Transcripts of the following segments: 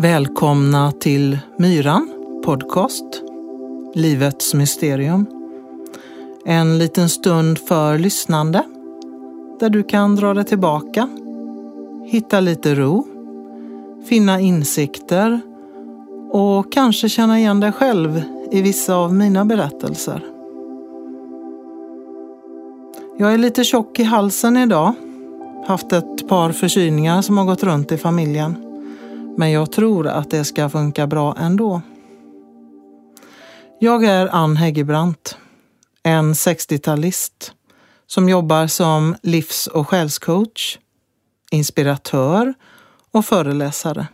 Välkomna till Myran podcast Livets mysterium. En liten stund för lyssnande där du kan dra dig tillbaka, hitta lite ro, finna insikter och kanske känna igen dig själv i vissa av mina berättelser. Jag är lite tjock i halsen idag. Haft ett par förkylningar som har gått runt i familjen. Men jag tror att det ska funka bra ändå. Jag är Ann Häggebrandt, en 60-talist som jobbar som livs och själscoach, inspiratör och föreläsare.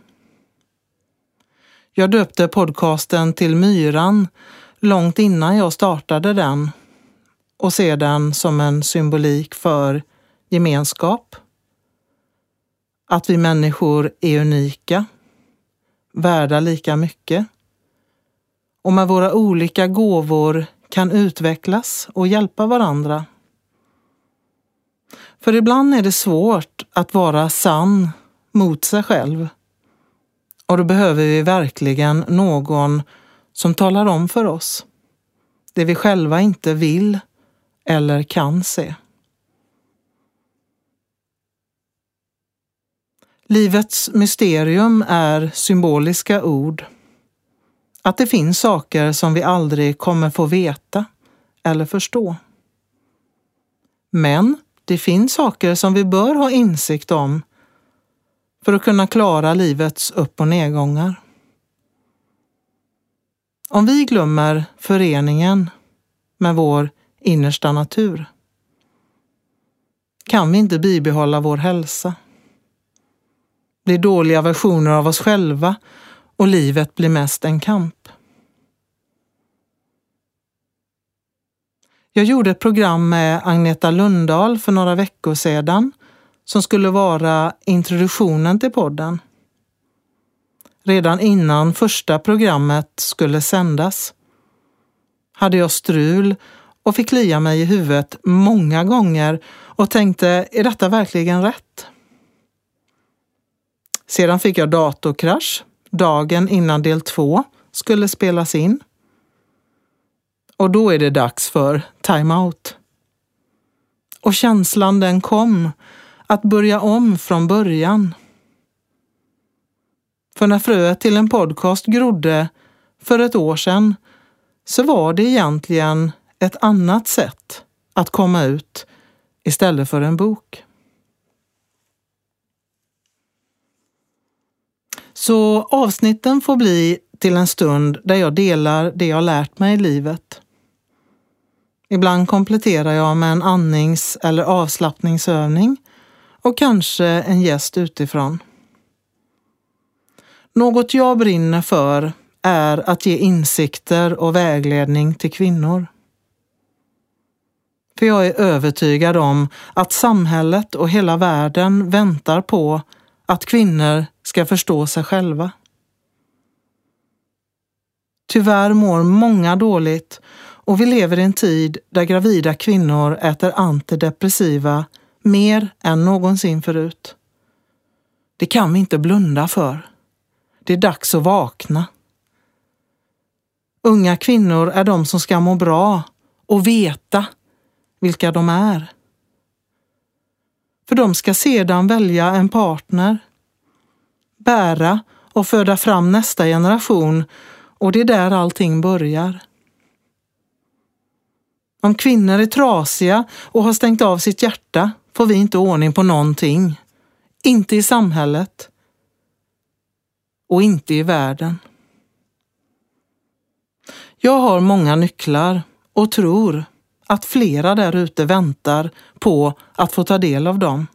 Jag döpte podcasten till Myran långt innan jag startade den och ser den som en symbolik för gemenskap, att vi människor är unika, värda lika mycket och med våra olika gåvor kan utvecklas och hjälpa varandra. För ibland är det svårt att vara sann mot sig själv. Och då behöver vi verkligen någon som talar om för oss det vi själva inte vill eller kan se. Livets mysterium är symboliska ord. Att det finns saker som vi aldrig kommer få veta eller förstå. Men det finns saker som vi bör ha insikt om för att kunna klara livets upp och nedgångar. Om vi glömmer föreningen med vår innersta natur kan vi inte bibehålla vår hälsa. Blir dåliga versioner av oss själva och livet blir mest en kamp. Jag gjorde ett program med Agneta Lundahl för några veckor sedan som skulle vara introduktionen till podden. Redan innan första programmet skulle sändas hade jag strul och fick klia mig i huvudet många gånger och tänkte, är detta verkligen rätt? Sedan fick jag datorkrasch dagen innan del två skulle spelas in. Och då är det dags för time-out. Och känslan den kom, att börja om från början. För när fröet till en podcast grodde för ett år sedan så var det egentligen ett annat sätt att komma ut istället för en bok. Så avsnitten får bli till en stund där jag delar det jag lärt mig i livet. Ibland kompletterar jag med en andnings eller avslappningsövning och kanske en gäst utifrån. Något jag brinner för är att ge insikter och vägledning till kvinnor. För jag är övertygad om att samhället och hela världen väntar på att kvinnor ska förstå sig själva. Tyvärr mår många dåligt och vi lever i en tid där gravida kvinnor äter antidepressiva mer än någonsin förut. Det kan vi inte blunda för. Det är dags att vakna. Unga kvinnor är de som ska må bra och veta vilka de är. För de ska sedan välja en partner, bära och föda fram nästa generation och det är där allting börjar. Om kvinnor är trasiga och har stängt av sitt hjärta får vi inte ordning på någonting. Inte i samhället och inte i världen. Jag har många nycklar och tror att flera där ute väntar på att få ta del av dem.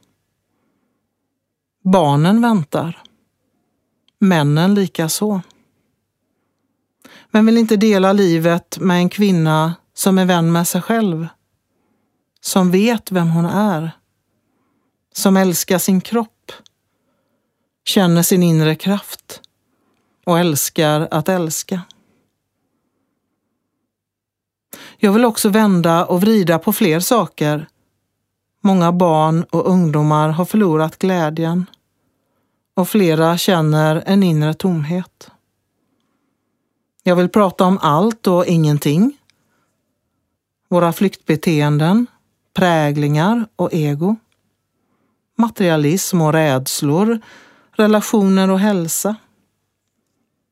Barnen väntar. Männen lika så. Men vill inte dela livet med en kvinna som är vän med sig själv. Som vet vem hon är. Som älskar sin kropp. Känner sin inre kraft. Och älskar att älska. Jag vill också vända och vrida på fler saker. Många barn och ungdomar har förlorat glädjen och flera känner en inre tomhet. Jag vill prata om allt och ingenting. Våra flyktbeteenden, präglingar och ego. Materialism och rädslor, relationer och hälsa.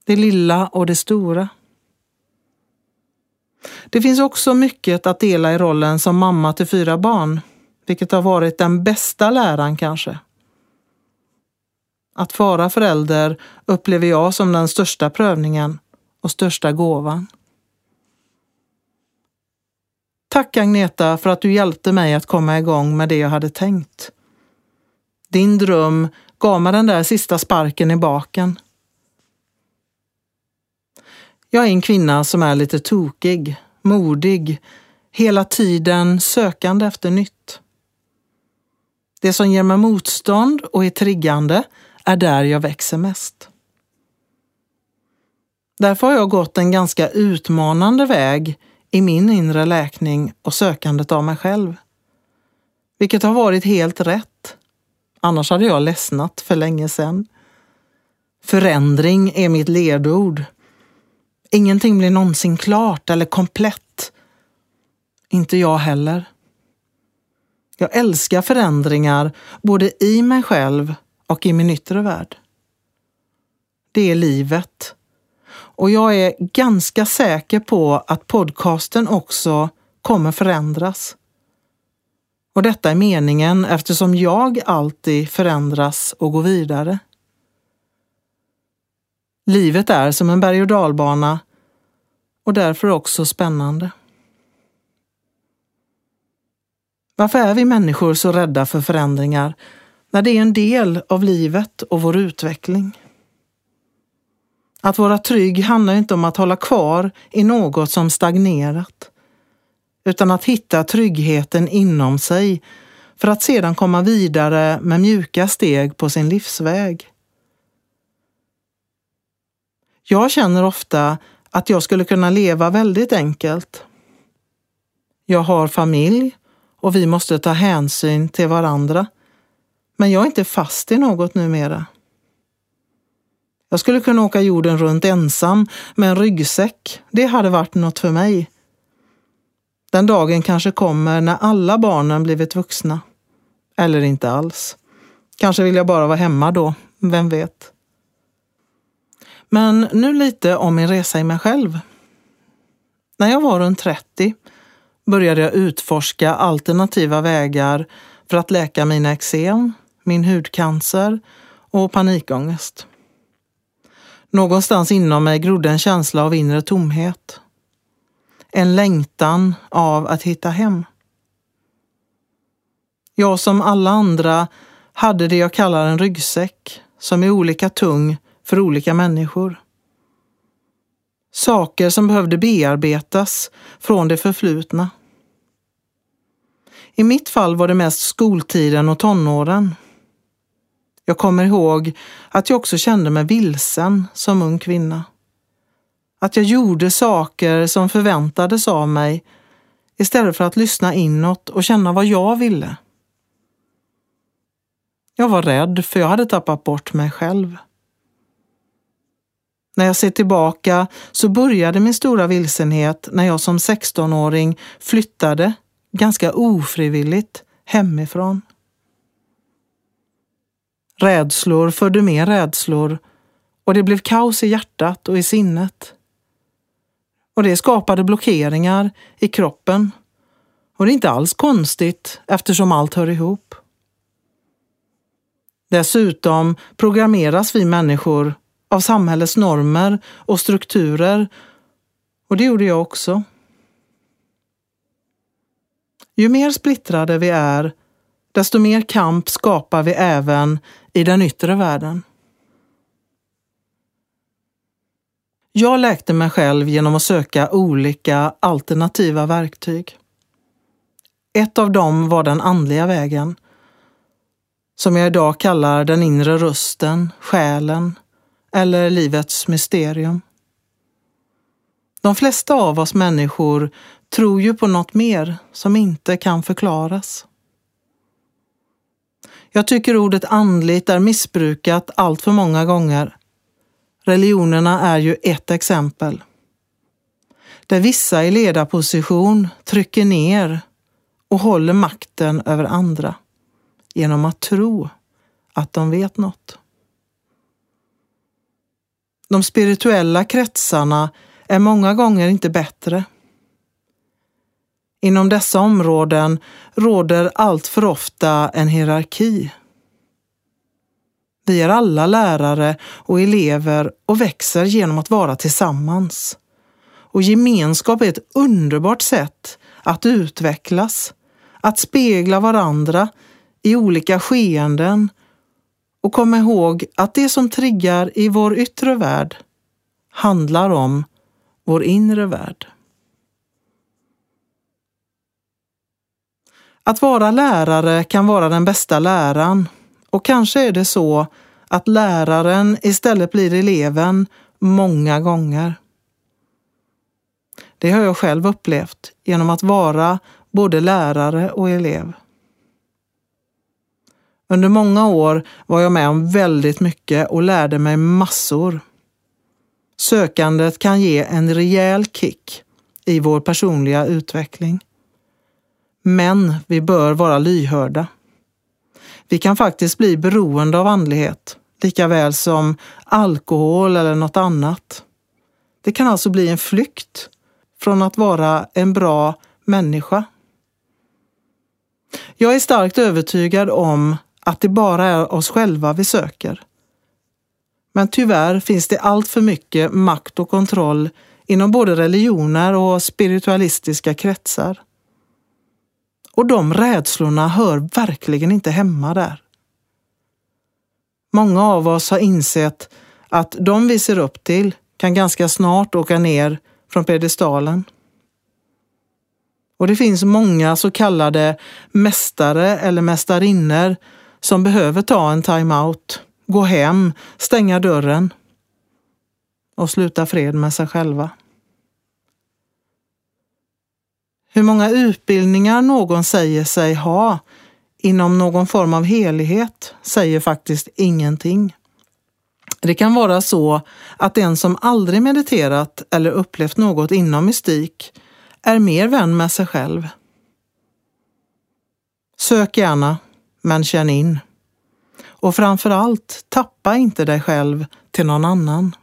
Det lilla och det stora. Det finns också mycket att dela i rollen som mamma till fyra barn, vilket har varit den bästa läran kanske. Att vara förälder upplever jag som den största prövningen och största gåvan. Tack Agneta för att du hjälpte mig att komma igång med det jag hade tänkt. Din dröm gav mig den där sista sparken i baken. Jag är en kvinna som är lite tokig, modig, hela tiden sökande efter nytt. Det som ger mig motstånd och är triggande är där jag växer mest. Därför har jag gått en ganska utmanande väg i min inre läkning och sökandet av mig själv. Vilket har varit helt rätt. Annars hade jag ledsnat för länge sedan. Förändring är mitt ledord. Ingenting blir någonsin klart eller komplett. Inte jag heller. Jag älskar förändringar både i mig själv och i min yttre värld. Det är livet. Och jag är ganska säker på att podcasten också kommer förändras. Och detta är meningen eftersom jag alltid förändras och går vidare. Livet är som en berg och dalbana och därför också spännande. Varför är vi människor så rädda för förändringar när det är en del av livet och vår utveckling? Att vara trygg handlar inte om att hålla kvar i något som stagnerat, utan att hitta tryggheten inom sig för att sedan komma vidare med mjuka steg på sin livsväg. Jag känner ofta att jag skulle kunna leva väldigt enkelt. Jag har familj och vi måste ta hänsyn till varandra. Men jag är inte fast i något numera. Jag skulle kunna åka jorden runt ensam med en ryggsäck. Det hade varit något för mig. Den dagen kanske kommer när alla barnen blivit vuxna. Eller inte alls. Kanske vill jag bara vara hemma då, vem vet? Men nu lite om min resa i mig själv. När jag var runt 30 började jag utforska alternativa vägar för att läka mina eksem, min hudcancer och panikångest. Någonstans inom mig grodde en känsla av inre tomhet. En längtan av att hitta hem. Jag som alla andra hade det jag kallar en ryggsäck som är olika tung för olika människor. Saker som behövde bearbetas från det förflutna. I mitt fall var det mest skoltiden och tonåren. Jag kommer ihåg att jag också kände mig vilsen som ung kvinna. Att jag gjorde saker som förväntades av mig istället för att lyssna inåt och känna vad jag ville. Jag var rädd för jag hade tappat bort mig själv. När jag ser tillbaka så började min stora vilsenhet när jag som 16-åring flyttade, ganska ofrivilligt, hemifrån. Rädslor födde mer rädslor och det blev kaos i hjärtat och i sinnet. Och det skapade blockeringar i kroppen. Och det är inte alls konstigt eftersom allt hör ihop. Dessutom programmeras vi människor av samhällets normer och strukturer och det gjorde jag också. Ju mer splittrade vi är, desto mer kamp skapar vi även i den yttre världen. Jag läkte mig själv genom att söka olika alternativa verktyg. Ett av dem var den andliga vägen, som jag idag kallar den inre rösten, själen eller livets mysterium. De flesta av oss människor tror ju på något mer som inte kan förklaras. Jag tycker ordet andligt är missbrukat allt för många gånger. Religionerna är ju ett exempel. Där vissa i ledarposition trycker ner och håller makten över andra genom att tro att de vet något. De spirituella kretsarna är många gånger inte bättre. Inom dessa områden råder allt för ofta en hierarki. Vi är alla lärare och elever och växer genom att vara tillsammans. Och gemenskap är ett underbart sätt att utvecklas, att spegla varandra i olika skeenden och komma ihåg att det som triggar i vår yttre värld handlar om vår inre värld. Att vara lärare kan vara den bästa läran och kanske är det så att läraren istället blir eleven många gånger. Det har jag själv upplevt genom att vara både lärare och elev. Under många år var jag med om väldigt mycket och lärde mig massor. Sökandet kan ge en rejäl kick i vår personliga utveckling. Men vi bör vara lyhörda. Vi kan faktiskt bli beroende av andlighet, lika väl som alkohol eller något annat. Det kan alltså bli en flykt från att vara en bra människa. Jag är starkt övertygad om att det bara är oss själva vi söker. Men tyvärr finns det allt för mycket makt och kontroll inom både religioner och spiritualistiska kretsar. Och de rädslorna hör verkligen inte hemma där. Många av oss har insett att de vi ser upp till kan ganska snart åka ner från pedestalen. Och det finns många så kallade mästare eller mästarinnor som behöver ta en time-out, gå hem, stänga dörren och sluta fred med sig själva. Hur många utbildningar någon säger sig ha inom någon form av helighet säger faktiskt ingenting. Det kan vara så att den som aldrig mediterat eller upplevt något inom mystik är mer vän med sig själv. Sök gärna, men känn in. Och framför allt, tappa inte dig själv till någon annan.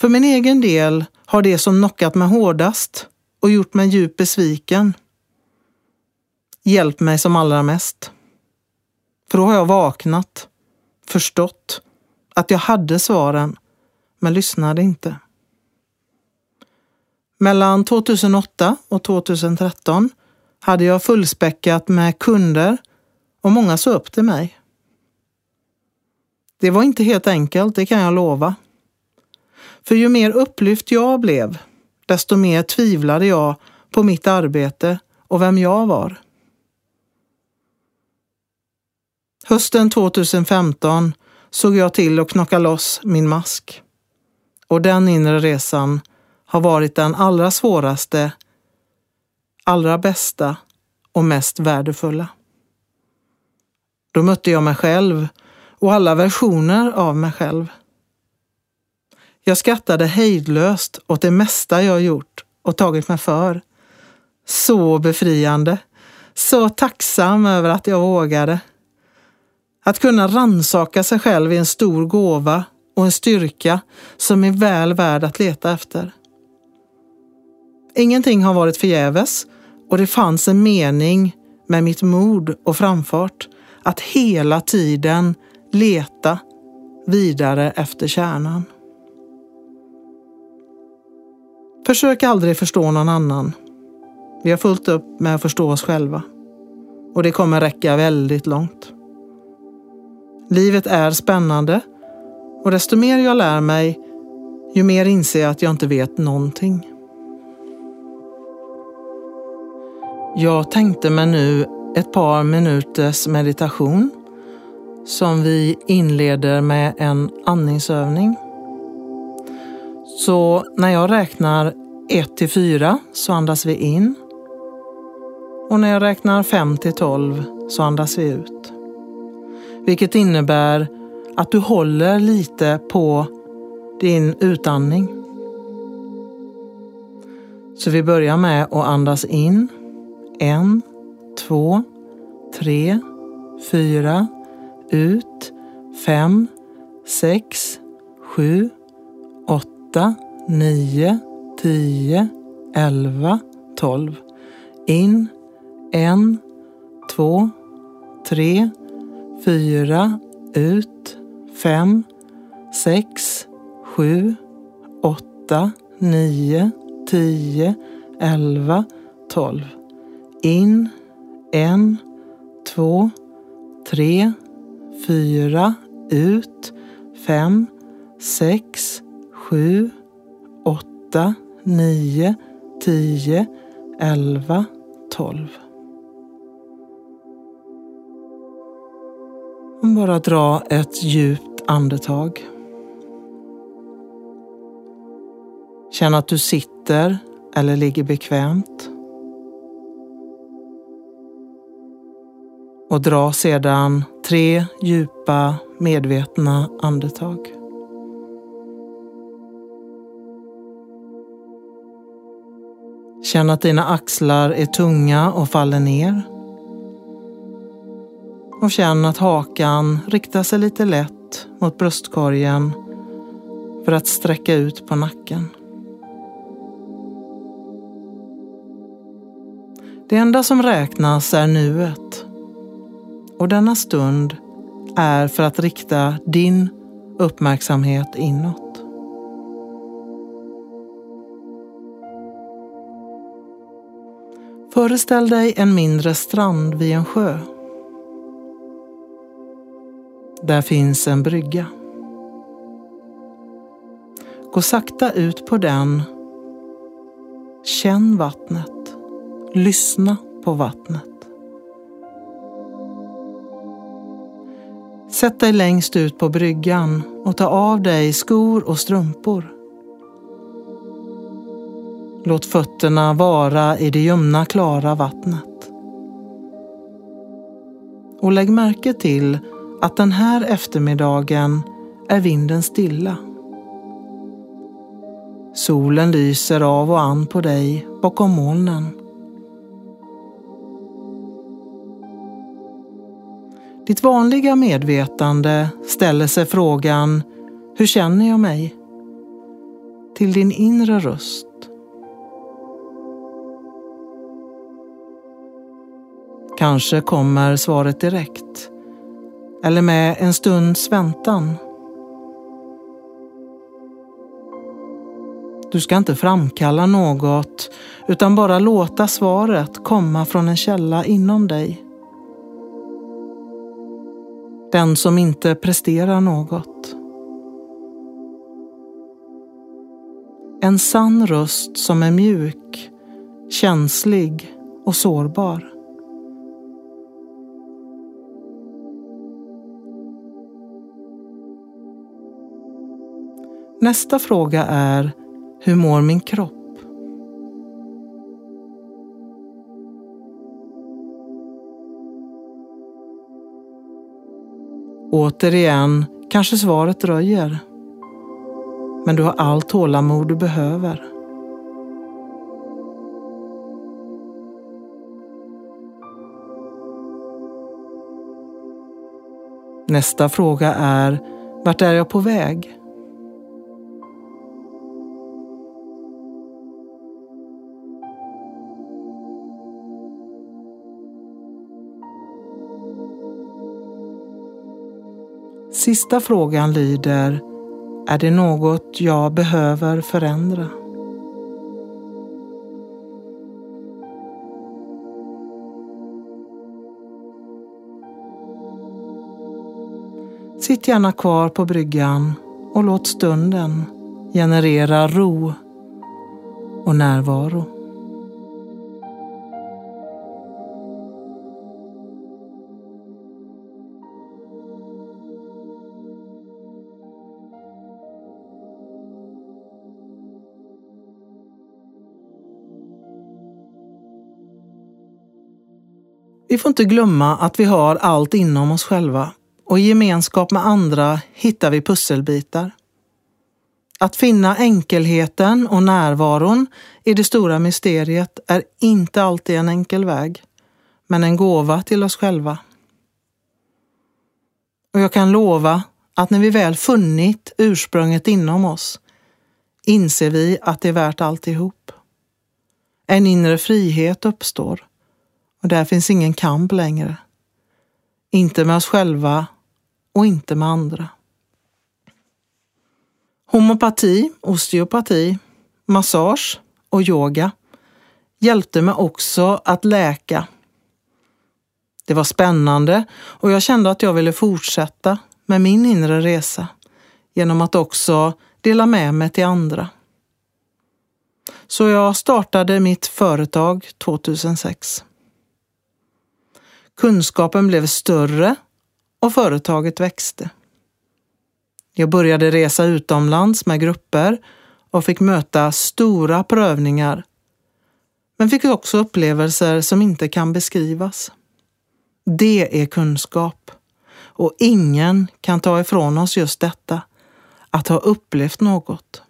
För min egen del har det som knockat mig hårdast och gjort mig djupt besviken hjälpt mig som allra mest. För då har jag vaknat, förstått att jag hade svaren, men lyssnade inte. Mellan 2008 och 2013 hade jag fullspäckat med kunder och många såg upp till mig. Det var inte helt enkelt, det kan jag lova. För ju mer upplyft jag blev, desto mer tvivlade jag på mitt arbete och vem jag var. Hösten 2015 såg jag till att knocka loss min mask. Och den inre resan har varit den allra svåraste, allra bästa och mest värdefulla. Då mötte jag mig själv och alla versioner av mig själv. Jag skrattade hejdlöst åt det mesta jag gjort och tagit mig för. Så befriande. Så tacksam över att jag vågade. Att kunna ransaka sig själv är en stor gåva och en styrka som är väl värd att leta efter. Ingenting har varit förgäves och det fanns en mening med mitt mod och framfart att hela tiden leta vidare efter kärnan. Försök aldrig förstå någon annan. Vi har fullt upp med att förstå oss själva. Och det kommer räcka väldigt långt. Livet är spännande och desto mer jag lär mig, ju mer inser jag att jag inte vet någonting. Jag tänkte mig nu ett par minuters meditation som vi inleder med en andningsövning. Så när jag räknar 1 till 4 så andas vi in. Och när jag räknar 5 till 12 så andas vi ut. Vilket innebär att du håller lite på din utandning. Så vi börjar med att andas in. En, två, tre, fyra, ut, fem, sex, sju, åtta, nio, tio, elva, tolv. In, en, två, tre, fyra, ut, fem, sex, sju, åtta, nio, tio, elva, tolv. In, en, två, tre, fyra, ut, fem, sex, sju, åtta, nio, tio, elva, tolv. Bara dra ett djupt andetag. Känn att du sitter eller ligger bekvämt. Och dra sedan tre djupa medvetna andetag. Känn att dina axlar är tunga och faller ner. Och känn att hakan riktar sig lite lätt mot bröstkorgen för att sträcka ut på nacken. Det enda som räknas är nuet. Och denna stund är för att rikta din uppmärksamhet inåt. Föreställ dig en mindre strand vid en sjö. Där finns en brygga. Gå sakta ut på den. Känn vattnet. Lyssna på vattnet. Sätt dig längst ut på bryggan och ta av dig skor och strumpor. Låt fötterna vara i det ljumna klara vattnet. Och lägg märke till att den här eftermiddagen är vinden stilla. Solen lyser av och an på dig bakom molnen. Ditt vanliga medvetande ställer sig frågan Hur känner jag mig? Till din inre röst. Kanske kommer svaret direkt. Eller med en stunds väntan. Du ska inte framkalla något utan bara låta svaret komma från en källa inom dig. Den som inte presterar något. En sann röst som är mjuk, känslig och sårbar. Nästa fråga är, hur mår min kropp? Återigen kanske svaret dröjer. Men du har allt tålamod du behöver. Nästa fråga är, vart är jag på väg? Sista frågan lyder, är det något jag behöver förändra? Sitt gärna kvar på bryggan och låt stunden generera ro och närvaro. Vi får inte glömma att vi har allt inom oss själva och i gemenskap med andra hittar vi pusselbitar. Att finna enkelheten och närvaron i det stora mysteriet är inte alltid en enkel väg, men en gåva till oss själva. Och jag kan lova att när vi väl funnit ursprunget inom oss inser vi att det är värt alltihop. En inre frihet uppstår och där finns ingen kamp längre. Inte med oss själva och inte med andra. Homopati, osteopati, massage och yoga hjälpte mig också att läka. Det var spännande och jag kände att jag ville fortsätta med min inre resa genom att också dela med mig till andra. Så jag startade mitt företag 2006. Kunskapen blev större och företaget växte. Jag började resa utomlands med grupper och fick möta stora prövningar. Men fick också upplevelser som inte kan beskrivas. Det är kunskap. Och ingen kan ta ifrån oss just detta, att ha upplevt något.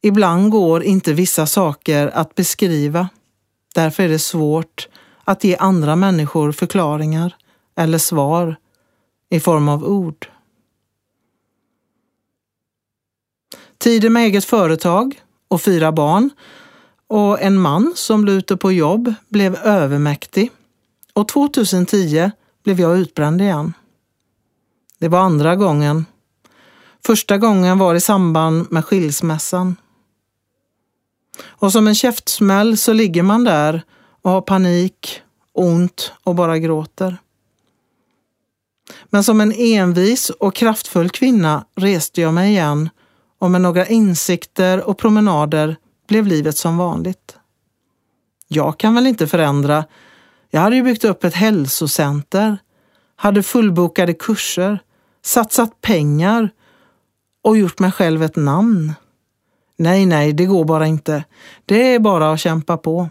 Ibland går inte vissa saker att beskriva. Därför är det svårt att ge andra människor förklaringar eller svar i form av ord. Tiden med eget företag och fyra barn och en man som luter på jobb blev övermäktig och 2010 blev jag utbränd igen. Det var andra gången. Första gången var i samband med skilsmässan. Och som en käftsmäll så ligger man där och har panik, ont och bara gråter. Men som en envis och kraftfull kvinna reste jag mig igen och med några insikter och promenader blev livet som vanligt. Jag kan väl inte förändra. Jag hade ju byggt upp ett hälsocenter, hade fullbokade kurser, satsat pengar och gjort mig själv ett namn. Nej, nej, det går bara inte. Det är bara att kämpa på.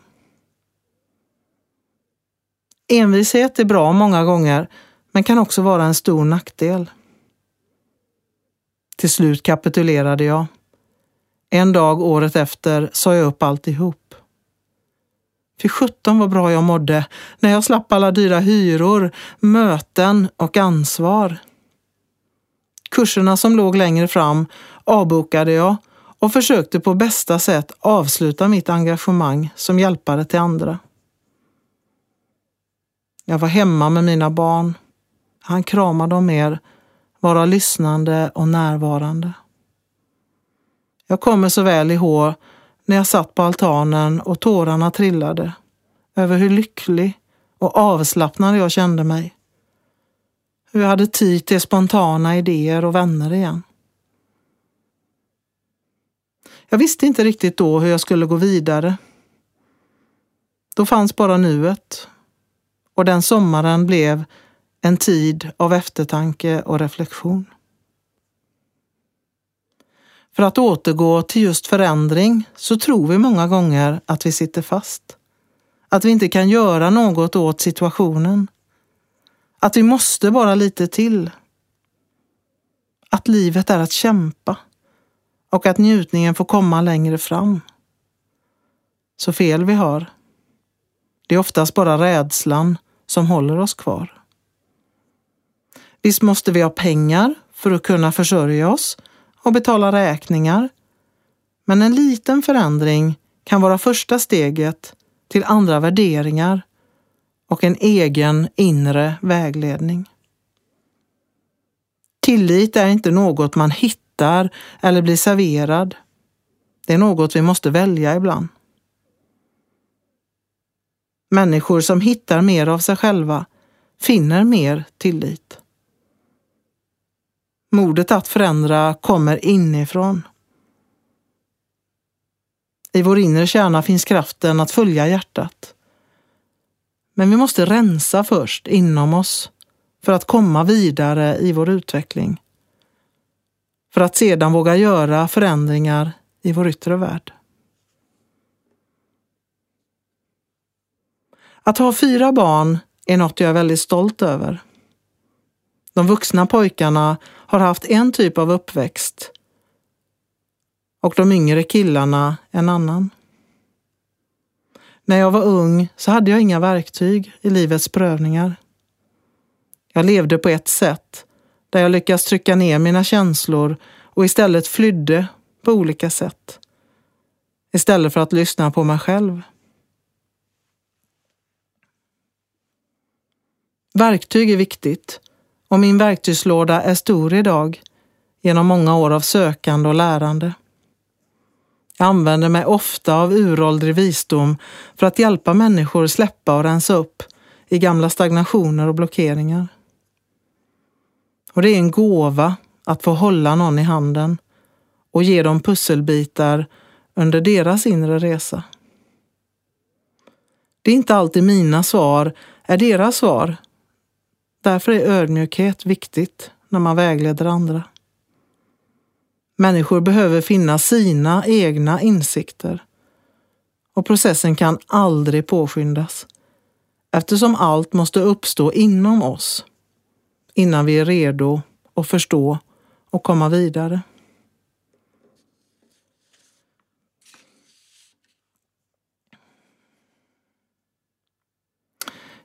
Envishet är bra många gånger, men kan också vara en stor nackdel. Till slut kapitulerade jag. En dag året efter sa jag upp alltihop. För sjutton vad bra jag mådde när jag slapp alla dyra hyror, möten och ansvar. Kurserna som låg längre fram avbokade jag och försökte på bästa sätt avsluta mitt engagemang som hjälpare till andra. Jag var hemma med mina barn. Han kramade dem mer, vara lyssnande och närvarande. Jag kommer så väl ihåg när jag satt på altanen och tårarna trillade över hur lycklig och avslappnad jag kände mig. Hur jag hade tid till spontana idéer och vänner igen. Jag visste inte riktigt då hur jag skulle gå vidare. Då fanns bara nuet och den sommaren blev en tid av eftertanke och reflektion. För att återgå till just förändring så tror vi många gånger att vi sitter fast. Att vi inte kan göra något åt situationen. Att vi måste bara lite till. Att livet är att kämpa och att njutningen får komma längre fram. Så fel vi har. Det är oftast bara rädslan som håller oss kvar. Visst måste vi ha pengar för att kunna försörja oss och betala räkningar. Men en liten förändring kan vara första steget till andra värderingar och en egen inre vägledning. Tillit är inte något man hittar eller blir serverad. Det är något vi måste välja ibland. Människor som hittar mer av sig själva finner mer tillit. Modet att förändra kommer inifrån. I vår inre kärna finns kraften att följa hjärtat. Men vi måste rensa först inom oss för att komma vidare i vår utveckling. För att sedan våga göra förändringar i vår yttre värld. Att ha fyra barn är något jag är väldigt stolt över. De vuxna pojkarna har haft en typ av uppväxt och de yngre killarna en annan. När jag var ung så hade jag inga verktyg i livets prövningar. Jag levde på ett sätt där jag lyckades trycka ner mina känslor och istället flydde på olika sätt. Istället för att lyssna på mig själv. Verktyg är viktigt och min verktygslåda är stor idag genom många år av sökande och lärande. Jag använder mig ofta av uråldrig visdom för att hjälpa människor släppa och rensa upp i gamla stagnationer och blockeringar. Och det är en gåva att få hålla någon i handen och ge dem pusselbitar under deras inre resa. Det är inte alltid mina svar är deras svar. Därför är ödmjukhet viktigt när man vägleder andra. Människor behöver finna sina egna insikter och processen kan aldrig påskyndas eftersom allt måste uppstå inom oss innan vi är redo att förstå och komma vidare.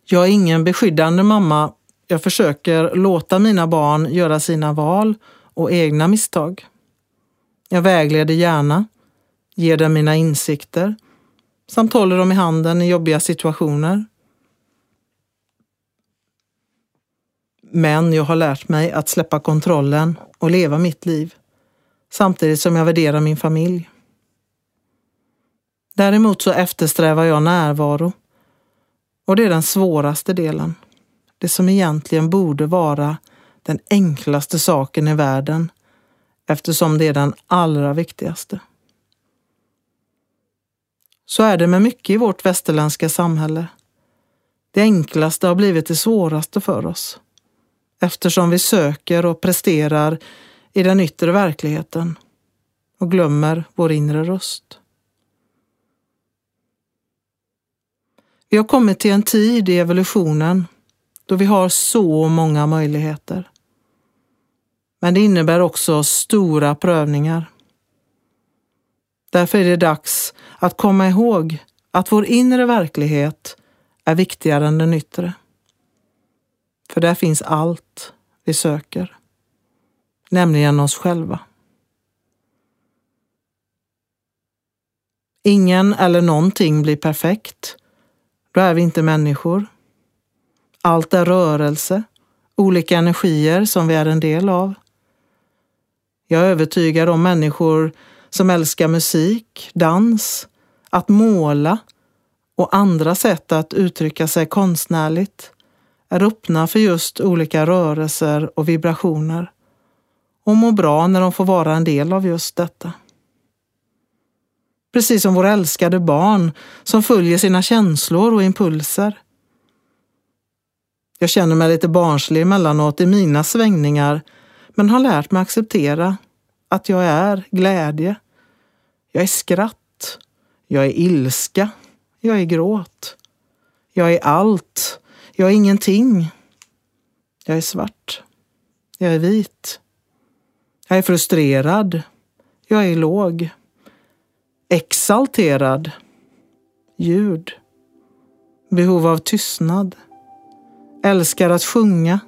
Jag är ingen beskyddande mamma. Jag försöker låta mina barn göra sina val och egna misstag. Jag vägleder gärna, ger dem mina insikter samt håller dem i handen i jobbiga situationer. Men jag har lärt mig att släppa kontrollen och leva mitt liv samtidigt som jag värderar min familj. Däremot så eftersträvar jag närvaro och det är den svåraste delen. Det som egentligen borde vara den enklaste saken i världen eftersom det är den allra viktigaste. Så är det med mycket i vårt västerländska samhälle. Det enklaste har blivit det svåraste för oss eftersom vi söker och presterar i den yttre verkligheten och glömmer vår inre röst. Vi har kommit till en tid i evolutionen då vi har så många möjligheter. Men det innebär också stora prövningar. Därför är det dags att komma ihåg att vår inre verklighet är viktigare än den yttre. För där finns allt vi söker, nämligen oss själva. Ingen eller någonting blir perfekt. Då är vi inte människor. Allt är rörelse, olika energier som vi är en del av. Jag är övertygad om människor som älskar musik, dans, att måla och andra sätt att uttrycka sig konstnärligt är öppna för just olika rörelser och vibrationer och mår bra när de får vara en del av just detta. Precis som våra älskade barn som följer sina känslor och impulser. Jag känner mig lite barnslig emellanåt i mina svängningar men har lärt mig acceptera att jag är glädje. Jag är skratt. Jag är ilska. Jag är gråt. Jag är allt. Jag är ingenting. Jag är svart. Jag är vit. Jag är frustrerad. Jag är låg. Exalterad. Ljud. Behov av tystnad. Älskar att sjunga.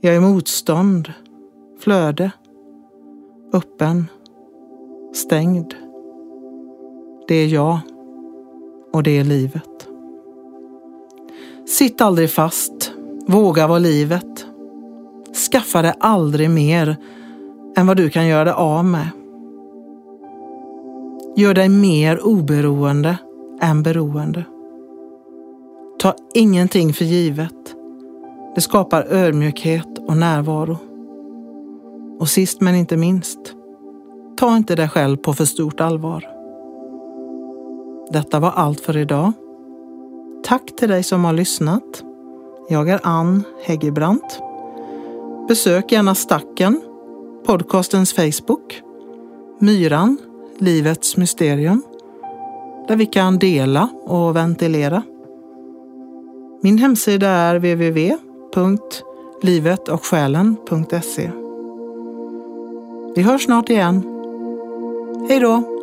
Jag är motstånd. Flöde. Öppen. Stängd. Det är jag. Och det är livet. Sitt aldrig fast. Våga vara livet. Skaffa dig aldrig mer än vad du kan göra dig av med. Gör dig mer oberoende än beroende. Ta ingenting för givet. Det skapar ödmjukhet och närvaro. Och sist men inte minst, ta inte dig själv på för stort allvar. Detta var allt för idag. Tack till dig som har lyssnat. Jag är Ann Häggebrandt. Besök gärna Stacken, podcastens Facebook, Myran, Livets mysterium, där vi kan dela och ventilera. Min hemsida är www.livetochsjälen.se. Vi hörs snart igen. Hej då!